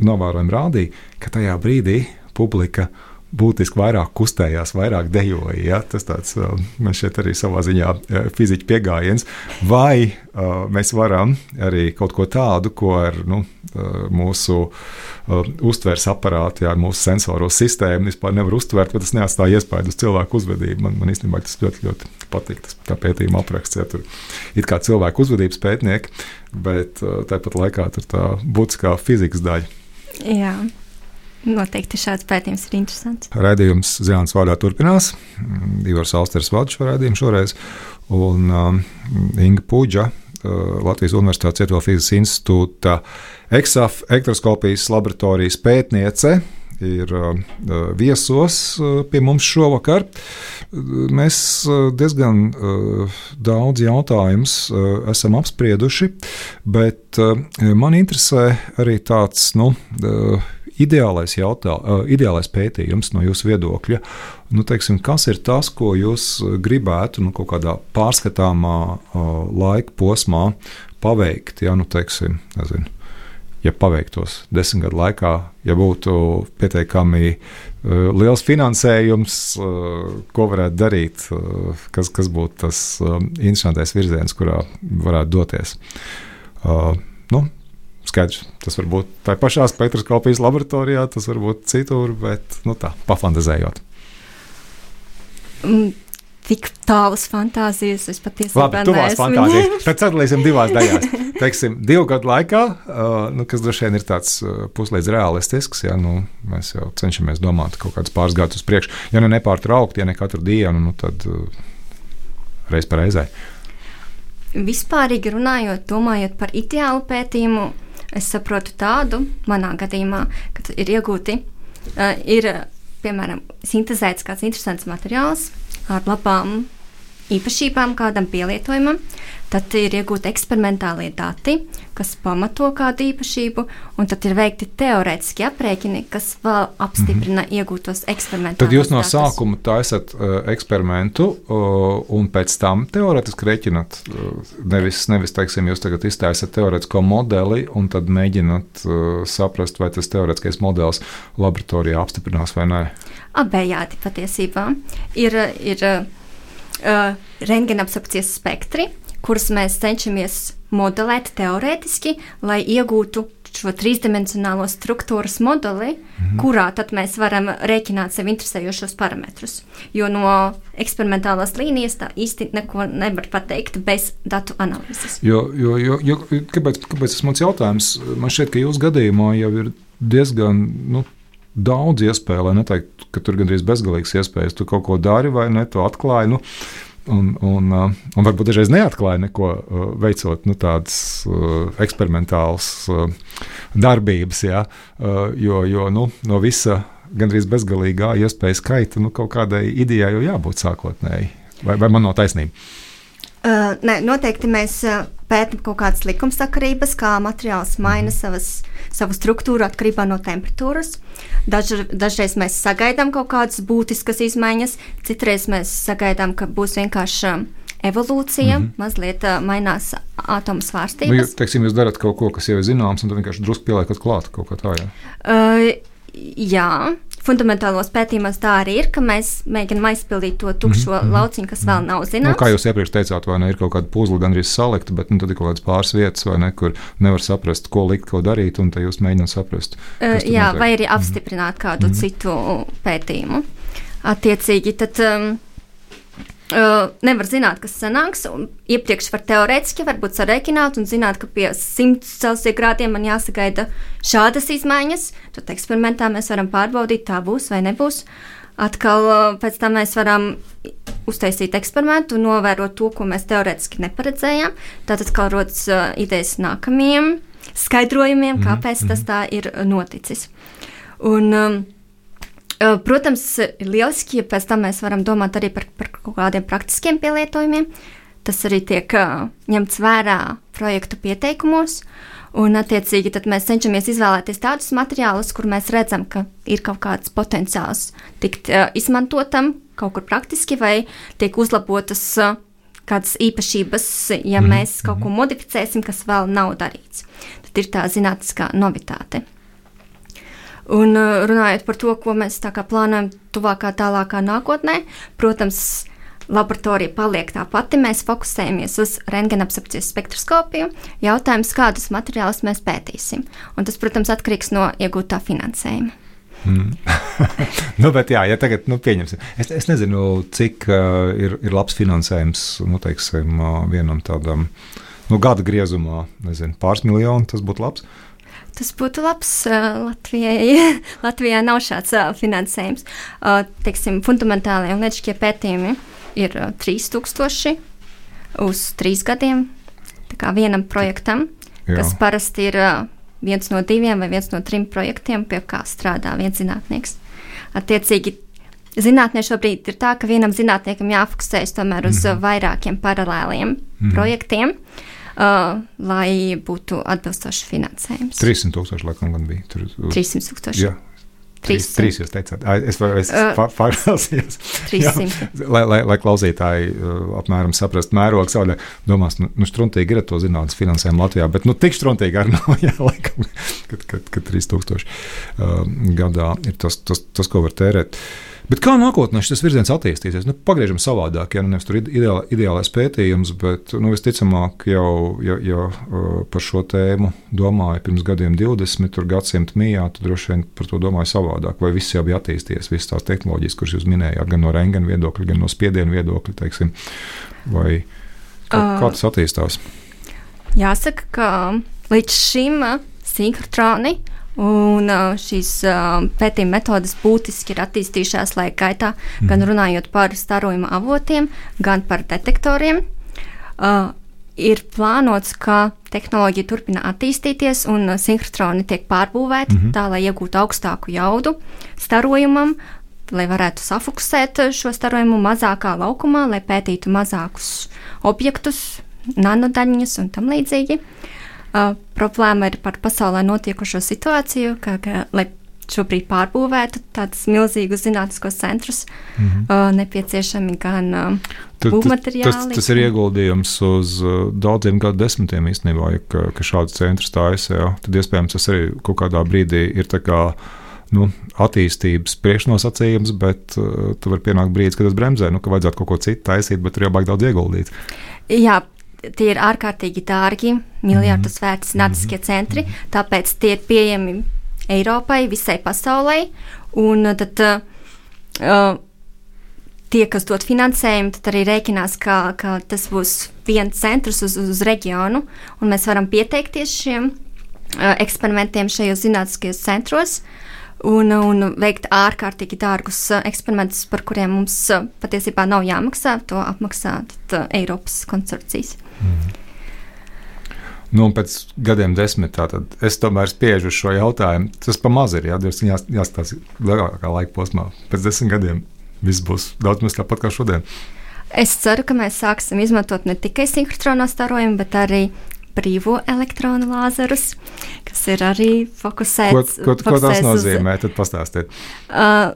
novērojumi rādīja, ka tajā brīdī publika būtiski vairāk kustējās, vairāk dejoja. Ja? Tas tāds, uh, man šeit arī savā ziņā uh, fiziķa pieejams. Vai uh, mēs varam arī kaut ko tādu, ko ar nu, uh, mūsu uh, uztveres aparātu, ja, ar mūsu sensoru sistēmu vispār nevar uztvert, bet tas neatstāja iespēju uz cilvēku uzvedību. Man, man īstenībā tas ļoti, ļoti patīk. Tas tā pētījuma apraksts, ja tur ir kā cilvēku uzvedības pētnieki, bet uh, tāpat laikā tur tā būtiskā fizikas daļa.
Jā. Noteikti šāds pētījums ir interesants.
Radījums Zēnas vārdā turpinās. Ivars Alsters vada šo raidījumu šoreiz, un um, Inga Puģa, uh, Latvijas Universitātes Cietuvēl fizikas institūta EXAF elektroskopijas laboratorijas pētniece, ir uh, viesos uh, pie mums šovakar. Mēs uh, diezgan uh, daudz jautājumus uh, esam apsprieduši, bet uh, man interesē arī tāds, nu, ideālais, jautā, ideālais pētījums no jūsu viedokļa. Nu, teiksim, kas ir tas, ko jūs gribētu nu, kaut kādā pārskatāmā laika posmā paveikt? Ja, nu, teiksim, nezinu, ja paveiktos desmit gadu laikā, ja būtu pietiekami uh, liels finansējums, uh, ko varētu darīt, uh, kas, kas būtu tas interesantais virziens, kurā varētu doties. Nu, skaidrs, tas var būt tā pašā spektroskopijas laboratorijā, tas var būt citur, bet nu, tā, pafantazējot.
Mm tik tālas fantāzijas. Es patiesībā
Labi, tuvās fantāzijas. Tad sadalīsim divās daļās. Teiksim, divu gadu laikā, uh, nu, kas droši vien ir tāds uh, puslīdz realistisks, ja nu, mēs jau cenšamies domāt kaut kādus pāris gadus uz priekšu. Ja nu nepārtraukti, ja ne katru dienu, nu, tad uh, reiz pa reizei.
Vispārīgi runājot, domājot par ideālu pētījumu, es saprotu tādu, manā gadījumā, ka ir iegūti, uh, ir piemēram sintēzēts kāds interesants materiāls, ar labām īpašībām kādam pielietojumam, tad ir iegūti eksperimentālie dati, kas pamato kādu īpašību, un tad ir veikti teorētiski aprēķini, kas vēl apstiprina mm -hmm. iegūtos eksperimentus.
Tad jūs no datus. sākuma taisat uh, eksperimentu, uh, un pēc tam teorētiski rēķinat. Uh, nevis, nevis teiksim, jūs tagad iztaisat teorētisko modeli, un tad mēģināt uh, saprast, vai tas teorētiskais modelis laboratorijā apstiprinās vai nē.
Abējādi patiesībā ir. ir uh, rengenabsorpcijas spektri, kurus mēs cenšamies modelēt teorētiski, lai iegūtu šo trīsdimensionālo struktūras modeli, mm -hmm. kurā tad mēs varam rēķināt sev interesējošos parametrus. Jo no eksperimentālās līnijas tā īsti neko nevar pateikt bez datu analīzes.
Jo, jo, jo, jo, kāpēc, kāpēc tas mans jautājums? Man šķiet, ka jūsu gadījumā jau ir diezgan. Nu, daudz iespēju, lai neteiktu, ka tur gandrīz bezgalīgs iespējas. Tu kaut ko dari vai ne, to atklāji. Nu, un, un, uh, un varbūt dažreiz neatklāja neko, uh, veicot nu, tādas uh, eksperimentālas darbības, ja, jo, jo nu, no visa gandrīz bezgalīgā iespēja skaita nu, kaut kādai idejai jau jābūt sākotnēji. Vai, vai man nav taisnība?
Uh, nē, noteikti mēs uh, pētām kaut kādas likumsakarības, kā materiāls maina savas, savu struktūru atkarībā no temperatūras. Daž, dažreiz mēs sagaidām kaut kādas būtiskas izmaiņas, citreiz mēs sagaidām, ka būs vienkārši evolūcija, mm -hmm. mazliet uh, mainās atomu svārstības.
Nu, jūs, teiksim, jūs darat kaut ko, kas jau ir zināms, un tad vienkārši drusku pieliekat klāt kaut kā tā. Jā.
Uh, jā, fundamentālos pētījumos tā arī ir, ka mēs mēģinām aizpildīt to tukšo mm -hmm. lauciņu, kas vēl nav zināms.
Nu, kā jūs iepriekš teicāt, vai ne ir kaut kāda puzle gandrīz salikta, bet nu, tad ir kaut kādas pāris vietas, vai ne, kur nevar saprast, ko likt, ko darīt, un tad jūs mēģināt saprast.
Uh, jā, notiek. vai arī apstiprināt mm -hmm. kādu mm -hmm. citu pētījumu. Attiecīgi, tad. Um, Uh, nevar zināt, kas sanāks. Iepriekš var teorētiski varbūt sarēķināt un zināt, ka pie 100 Celsija grādiem man jāsagaida šādas izmaiņas. Tad eksperimentā mēs varam pārbaudīt, tā būs vai nebūs. Atkal uh, pēc tam mēs varam uztaisīt eksperimentu novērot to, ko mēs teorētiski neparedzējām. Tātad kā rodas uh, idejas nākamajiem skaidrojumiem, mhm, kāpēc mm -hmm. tas tā ir noticis. Un, um, Protams, ir lieliski, ja pēc tam mēs varam domāt arī par, par kaut kādiem praktiskiem pielietojumiem. Tas arī tiek ņemts vērā projektu pieteikumos. Un, attiecīgi, mēs cenšamies izvēlēties tādus materiālus, kur mēs redzam, ka ir kaut kāds potenciāls tikt uh, izmantotam kaut kur praktiski, vai tiek uzlabotas uh, kādas īpašības, ja mm mēs kaut ko modificēsim, kas vēl nav darīts. Tad ir tā zinātniskā novitāte. Un uh, runājot par to, ko mēs plānojam tuvākā, tālākā nākotnē, protams, laboratorija paliek tā pati. Mēs fokusējamies uz rengenapsapcijas spektroskopiju. Jautājums, kādus materiālus mēs pētīsim. Un tas, protams, atkarīgs no iegūtā finansējuma.
Mm. nu, bet, jā, ja tagad, nu, pieņemsim, es, es nezinu, cik uh, ir, ir labs finansējums nu, teiksim, uh, vienam tādam nu, gada griezumā, nezinu, pāris miljonu. Tas būtu labs. Uh,
Tas būtu labs uh, Latvijai. Latvijā nav šāds uh, finansējums. Uh, teiksim, fundamentālie un lietiskie pētījumi ir uh, 3000 uz trīs gadiem. Tā kā vienam projektam, Jā. kas parasti ir uh, viens no diviem vai viens no trim projektiem, pie kā strādā viens zinātnieks. Attiecīgi, zinātnē šobrīd ir tā, ka vienam zinātniekam jāfokusējas tomēr uz mm -hmm. vairākiem paralēliem mm -hmm. projektiem. Uh, uh, lai būtu atbilstošs finansējums.
300 tūkstoši laikam gan bija. Tur,
300 tūkstoši.
Jā. Trīs, trīs jūs teicāt, es, es uh, lai, lai, lai klausītāji uh, apmēram saprastu mērogu savu, domās, nu, nu struntīgi ir to zinātnes finansējumu Latvijā, bet nu tik struntīgi arī nav, jā, laikam, kad, kad, kad 3000 uh, gadā ir tas, tas, tas, ko var tērēt. Uh, Bet kā nākotnē šis virziens attīstīsies? Nu, pagriežam savādāk, ja nu nevis tur ideāla, ideālais pētījums, bet nu, visticamāk jau, ja, ja par šo tēmu domāju pirms gadiem 20, tur gadsimta mijā, tad droši vien par to domāju savādāk. Vai viss jau bija attīstījies, visas tās tehnoloģijas, kuras jūs minējāt, gan no rengena viedokļa, gan no spiediena viedokļa, teiksim, vai kā, uh, kā tas attīstās?
Jāsaka, ka līdz šim sinhrotroni Un šīs pētījuma metodes būtiski ir attīstījušās laika gaitā, mm. gan runājot par starojuma avotiem, gan par detektoriem. Uh, ir plānots, ka tehnoloģija turpina attīstīties un sinhrotroni tiek pārbūvēti mm -hmm. tā, lai iegūtu augstāku jaudu starojumam, lai varētu safokusēt šo starojumu mazākā laukumā, lai pētītu mazākus objektus, nanodaļiņas un tam līdzīgi. Uh, Uh, problēma ir par pasaulē notiekušo situāciju, ka, ka, lai šobrīd pārbūvētu tādus milzīgus zinātniskos centrus, mm -hmm. uh, nepieciešami gan uh, būvmateriāli.
Tas, tas ir ieguldījums uz uh, daudziem gadu desmitiem īstenībā, ja, ka, ka šāds centrs stājas, jā, tad iespējams tas arī kaut kādā brīdī ir tā kā nu, attīstības priekšnosacījums, bet uh, tur var pienākt brīdis, kad tas bremzē, nu, ka vajadzētu kaut ko citu taisīt, bet tur baigi daudz ieguldīt.
Jā, tie ir ārkārtīgi dārgi, miljardus mhm. vērti zinātniskie centri, tāpēc tie ir pieejami Eiropai, visai pasaulē. Un tad uh, tie, kas dod finansējumu, tad arī rēķinās, ka, ka tas būs viens centrs uz, uz reģionu, un mēs varam pieteikties šiem uh, eksperimentiem šajos zinātniskajos centros. Uh, un, un veikt ārkārtīgi dārgus uh, eksperimentus, par kuriem mums uh, patiesībā nav jāmaksā. To apmaksā tad, uh, Eiropas konsorcijas. Mm.
Nu, pēc gadiem desmit tātad, es tomēr spiežu šo jautājumu. Tas pamazs ir jās, jāstāsta lielākā laika posmā. Pēc desmit gadiem viss būs daudz maz tāpat kā šodien.
Es ceru, ka mēs sāksim izmantot ne tikai sinhrono starojumu, bet arī brīvo elektronu lāzerus, kas ir arī fokusēts.
Ko, ko, ko tas nozīmē? Uz, tad pastāstiet. Uh,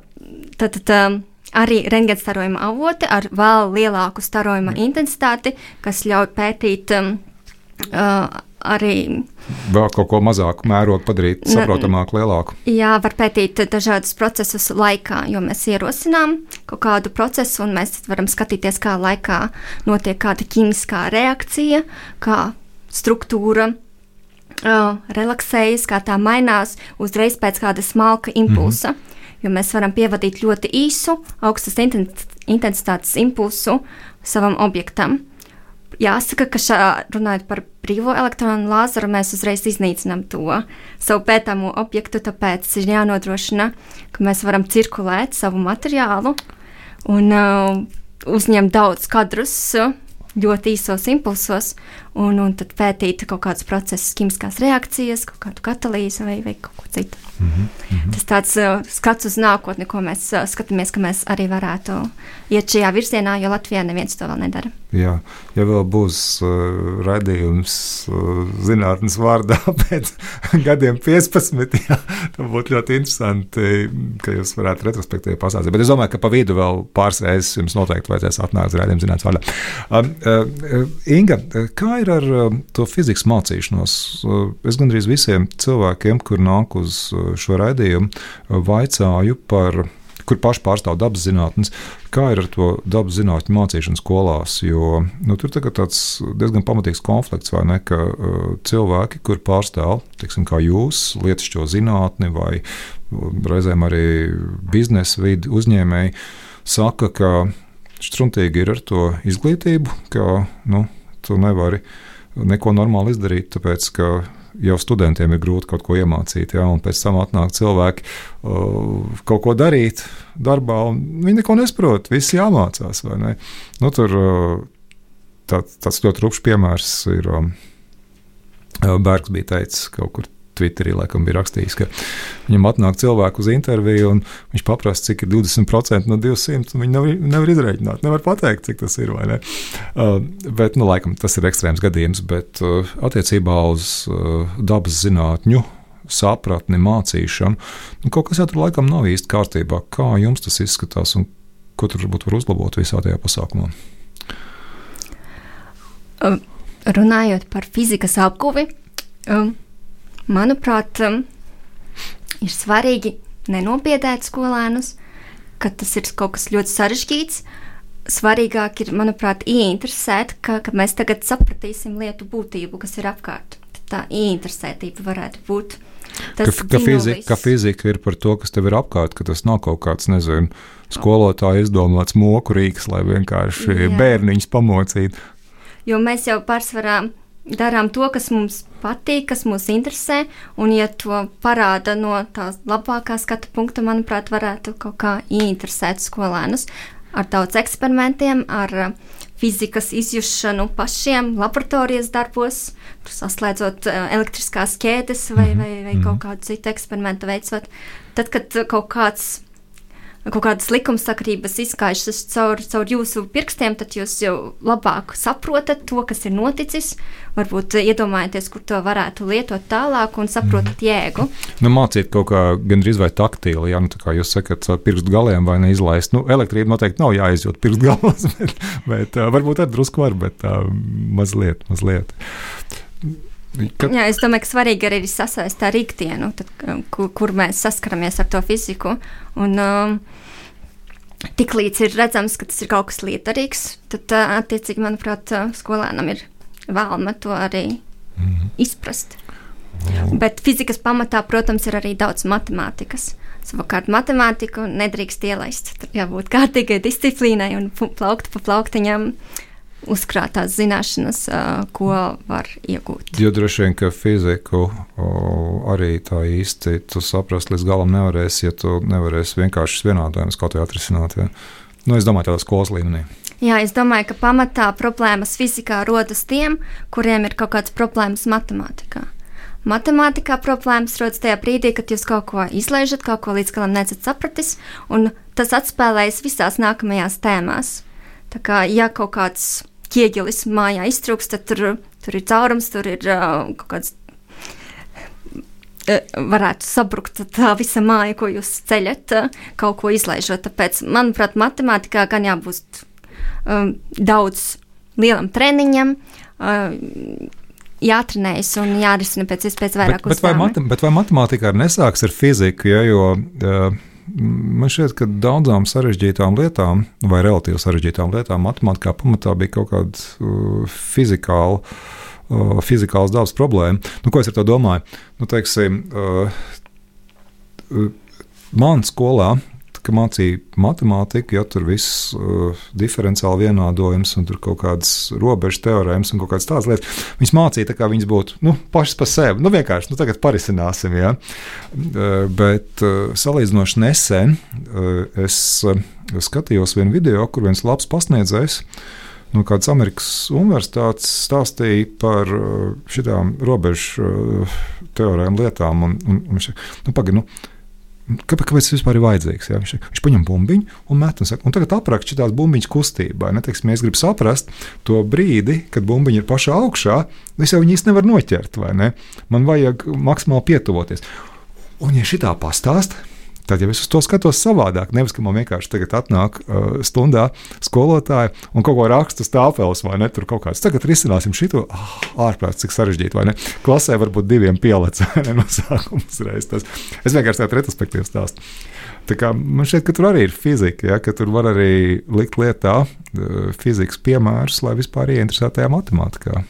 tad, tad, um, arī rentgenstarojuma avoti ar vēl lielāku starojuma intensitāti, kas ļauj pētīt um, uh, arī.
Vēl kaut ko mazāku mērogu padarīt, saprotamāku, lielāku.
Jā, var pētīt dažādus procesus laikā, jo mēs ierosinām kaut kādu procesu, un mēs varam skatīties, kā laikā notiek kāda ķīmiskā reakcija, kā struktūra uh, relaksējas, kā tā mainās uzreiz pēc kāda smalka impulsa. Mm -hmm. Jo mēs varam pievadīt ļoti īsu, augstas intensitātes impulsu savam objektam. Jāsaka, ka šā, runājot par brīvo elektronu lāzeru, mēs uzreiz iznīcinām to savu pētāmo objektu, tāpēc ir jānodrošina, ka mēs varam cirkulēt savu materiālu un uh, uzņemt daudz kadrus. Uh, ļoti īsos impulsos, un, un tad pētīt kaut kādus procesus, ķīmiskās reakcijas, kaut kādu katalīzi vai, vai kaut ko citu. Mm -hmm. Tas tāds uh, skats uz nākotni, ko mēs uh, skatāmies, ka mēs arī varētu iet šajā virzienā, jo Latvijā neviens to vēl nedara.
Jā, ja vēl būs uh, raidījums uh, zinātnes vārdā pēc gadiem 15, jā, tad būtu ļoti interesanti, ka jūs varētu retrospektīvi pasāstīt. Bet es domāju, ka pa vidu vēl pāris reizes jums noteikti vajadzēs atnākt uz raidījumu zinātnes vārdā. Um, uh, Inga, kā ir ar uh, to fizikas mācīšanos? Uh, es gandrīz visiem cilvēkiem, kur nāk uz šo raidījumu, vaicāju par kur paši pārstāv dabas zinātnes, kā ir ar to dabas zinātņu mācīšanu skolās. Jo nu, tur ir tāds diezgan pamatīgs konflikts, vai ne? Ka uh, cilvēki, kur pārstāv, teiksim, kā jūs, lietišķo zinātni vai reizēm arī biznesa vidi uzņēmēji, saka, ka struntīgi ir ar to izglītību, ka nu, tu nevari neko normāli izdarīt, tāpēc ka jau studentiem ir grūti kaut ko iemācīt, ja, un pēc tam atnāk cilvēki uh, kaut ko darīt darbā, un viņi neko nesaprot. Viss jāmācās. Nu, tur uh, tā, tāds ļoti rupšs piemērs ir um, Bergs bija teicis kaut kur Twitterī laikam bija rakstījis, ka viņam atnāk cilvēku uz interviju, un viņš paprasta, cik ir 20% no 200. Viņi nevar, nevar izrēķināt, nevar pateikt, cik tas ir. Uh, bet, nu, laikam, tas ir ekstrēms gadījums, bet uh, attiecībā uz uh, dabas zinātņu sapratni, mācīšanu. Nu, kaut kas jau tur laikam nav īsti kārtībā. Kā jums tas izskatās un ko tur varbūt var uzlabot visā tajā pasākumā?
Um, runājot par fizikas apguvi, um, Manuprāt, um, ir svarīgi nenopietēt skolēnus, ka tas ir kaut kas ļoti sarežģīts. Svarīgāk ir, manuprāt, ieinteresēt, ka, ka mēs tagad sapratīsim lietu būtību, kas ir apkārt. Tā ieinteresētība varētu būt.
Ka, ka, fizika, ka fizika ir par to, kas tev ir apkārt, ka tas nav kaut kāds, nezinu, skolotāja izdomāts moku rīks, lai vienkārši Jā. bērniņus pamocītu.
Jo mēs jau pārsvarā darām to, kas mums patīk, kas mūs interesē, un, ja to parāda no tās labākā skatu punkta, manuprāt, varētu kaut kā ieinteresēt skolēnus ar daudz eksperimentiem, ar uh, fizikas izjūšanu pašiem, laboratorijas darbos, saslēdzot uh, elektriskās ķēdes vai, mhm. vai, vai kaut mhm. kādu citu eksperimentu veicot. Tad, kad kaut kāds kaut kādas likumsakrības izkaišas caur, caur jūsu pirkstiem, tad jūs jau labāk saprotat to, kas ir noticis. Varbūt iedomājaties, kur to varētu lietot tālāk un saprotat mm. jēgu.
Nu, mācīt kaut kā gandrīz vai taktīli, ja nu, kā jūs sakat, pirkstu galiem vai neizlaist. Nu, elektrība noteikti nav jāizjūt pirkstu galos, bet, bet varbūt ar drusku var, bet mazliet, mazliet.
Kad... Jā, es domāju, ka svarīgi arī ir sasaistīt ar ikdienu, tad, kur, kur mēs saskaramies ar to fiziku. Un, um, Tiklīdz ir redzams, ka tas ir kaut kas lietarīgs, tad, uh, attiecīgi, manuprāt, uh, skolēnam ir vēlme to arī mm -hmm. izprast. Mm. Bet fizikas pamatā, protams, ir arī daudz matemātikas. Savukārt, matemātiku nedrīkst ielaist. Tur jābūt kārtīgai disciplīnai un plaukt pa plauktiņām. Uh, uzkrātās zināšanas, ko var iegūt.
Jo droši vien, ka fiziku arī tā īsti tu saprast līdz galam nevarēsi, ja tu nevarēsi vienkārši vienādojumus kaut kā atrisināt. Ja? Nu, es domāju, tādā skolas līmenī.
Jā, es domāju, ka pamatā problēmas fizikā rodas tiem, kuriem ir kaut kādas problēmas matemātikā. Matemātikā problēmas rodas tajā brīdī, kad jūs kaut ko izlaižat, kaut ko līdz galam nesat sapratis, un tas atspēlējas visās nākamajās tēmās. Tā kā, ja kaut kāds ķieģelis mājā iztrūks, tad tur, tur ir caurums, tur ir uh, kaut kāds varētu sabrukt tā visa māja, ko jūs ceļat, kaut ko izlaižot. Tāpēc, manuprāt, matemātikā gan jābūt um, daudz lielam treniņam. Uh, jātrenējas un jārisina pēc iespējas vairāk
bet, bet, vai matem, bet vai matemātikā nesāks ar fiziku? Ja, jo, uh, Man šķiet, ka daudzām sarežģītām lietām, vai relatīvi sarežģītām lietām, matemātikā pamatā bija kaut kāda uh, fizikāla, uh, fizikāls dabas problēma. Nu, ko es ar to domāju? Nu, teiksim, uh, uh man skolā ka mācīja matemātiku, ja tur viss uh, diferenciāli vienādojums un tur kaut kādas robežu teorēmas un kaut kādas tādas lietas. Viņas mācīja tā, kā viņas būtu nu, pašas par sevi. Nu, vienkārši nu, tagad parisināsim. Ja? Uh, bet uh, salīdzinoši nesen uh, es uh, skatījos vienu video, kur viens labs pasniedzējs no kādas Amerikas universitātes stāstīja par uh, šīm robežu uh, teorēm, lietām. Un, un, un, nu, pagaid, nu, Kāpēc, kāpēc tas vispār ir vajadzīgs? Ja? Viņš, viņš paņem bumbiņu un met un saka, un tagad apraksta šīs bumbiņas kustībā. Neteiksim, es gribu saprast to brīdi, kad bumbiņa ir pašā augšā. Es jau viņu īsti nevaru noķert, vai ne? Man vajag maksimāli pietuvoties. Un, ja šī tā pastāsta, Tad jau es uz to skatos savādāk. Nevis, ka man vienkārši tagad atnāk uh, stundā skolotāja un kaut ko raksta uz tāfeles, vai ne? Tur kaut kāds tagad risināsim šo oh, ārprāts, cik sarežģīti, vai ne? Klasē varbūt diviem pielec, vai ne? No sākuma uzreiz tas. Es vienkārši tādu retrospektīvu stāstu. Tā kā man šķiet, ka tur arī ir fizika, ja, ka tur var arī likt lietā uh, fizikas piemērus, lai vispār ieinteresētajā matemātikā.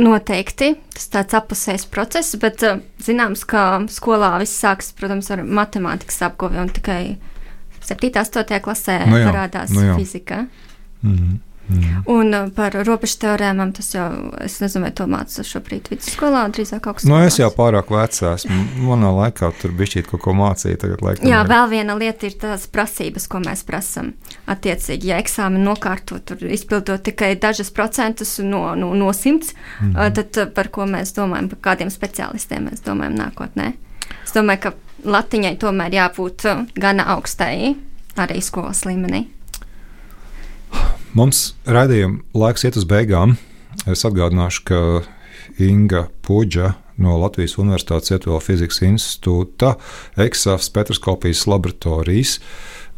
Noteikti tas tāds apusējs process, bet uh, zināms, ka skolā viss sākas, protams, ar matemātikas apguvi un tikai 7. un 8. klasē nu jā, parādās nu jā. fizika. Mm -hmm. Mm. Un uh, par robežu teorēmām tas jau, es nezinu, vai to mācās šobrīd vidusskolā, drīzāk augstskolā.
Nu, es jau pārāk vecs esmu. Manā laikā tur bija šķiet kaut ko mācīt. Tagad, laikam,
Jā, vēl viena lieta ir tās prasības, ko mēs prasam. Attiecīgi, ja eksāmenu nokārtot, tur izpildot tikai dažas procentus no, no, no simts, mm -hmm. tad uh, par ko mēs domājam, par kādiem speciālistiem mēs domājam nākotnē. Es domāju, ka latiņai tomēr jābūt gana augstai arī skolas līmenī.
Mums raidījuma laiks iet uz beigām. Es atgādināšu, ka Inga Puģa no Latvijas Universitātes Ietuvā fizikas institūta eksāfs Petroskopijas laboratorijas.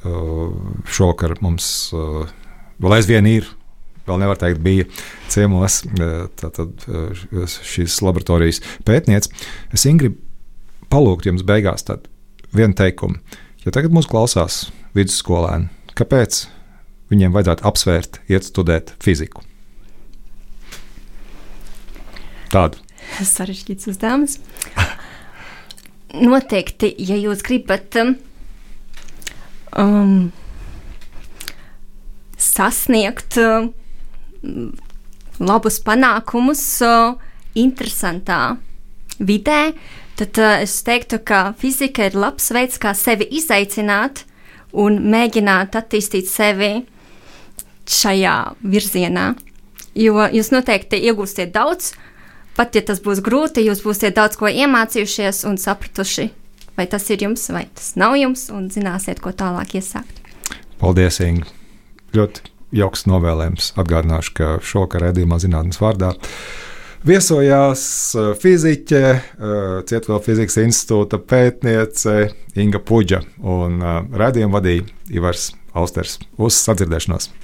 Uh, šovakar mums uh, vēl aizvien ir vēl nevar teikt, bija ciemos uh, tātad, šīs laboratorijas pētniece. Es gribu palūgt jums beigās vienu teikumu. Ja tagad mūs klausās vidusskolēni, kāpēc viņiem vajadzētu apsvērt, iet studēt fiziku. Tādu.
Sarežģīts uzdevums. Noteikti, ja jūs gribat um, um sasniegt um, labus panākumus uh, interesantā vidē, tad uh, es teiktu, ka fizika ir labs veids, kā sevi izaicināt un mēģināt attīstīt sevi šajā virzienā. Jo jūs noteikti iegūsiet daudz, pat ja tas būs grūti, jūs būsiet daudz ko iemācījušies un sapratuši, vai tas ir jums, vai tas nav jums, un zināsiet, ko tālāk iesākt.
Paldies, Inga! Ļoti jauks novēlējums. Atgādināšu, ka šovakar redzējumā zinātnes vārdā viesojās uh, fiziķe, uh, Cietvēl fizikas institūta pētniece Inga Puģa un uh, redzējumu vadīja Ivars Austers. Uz sadzirdēšanos!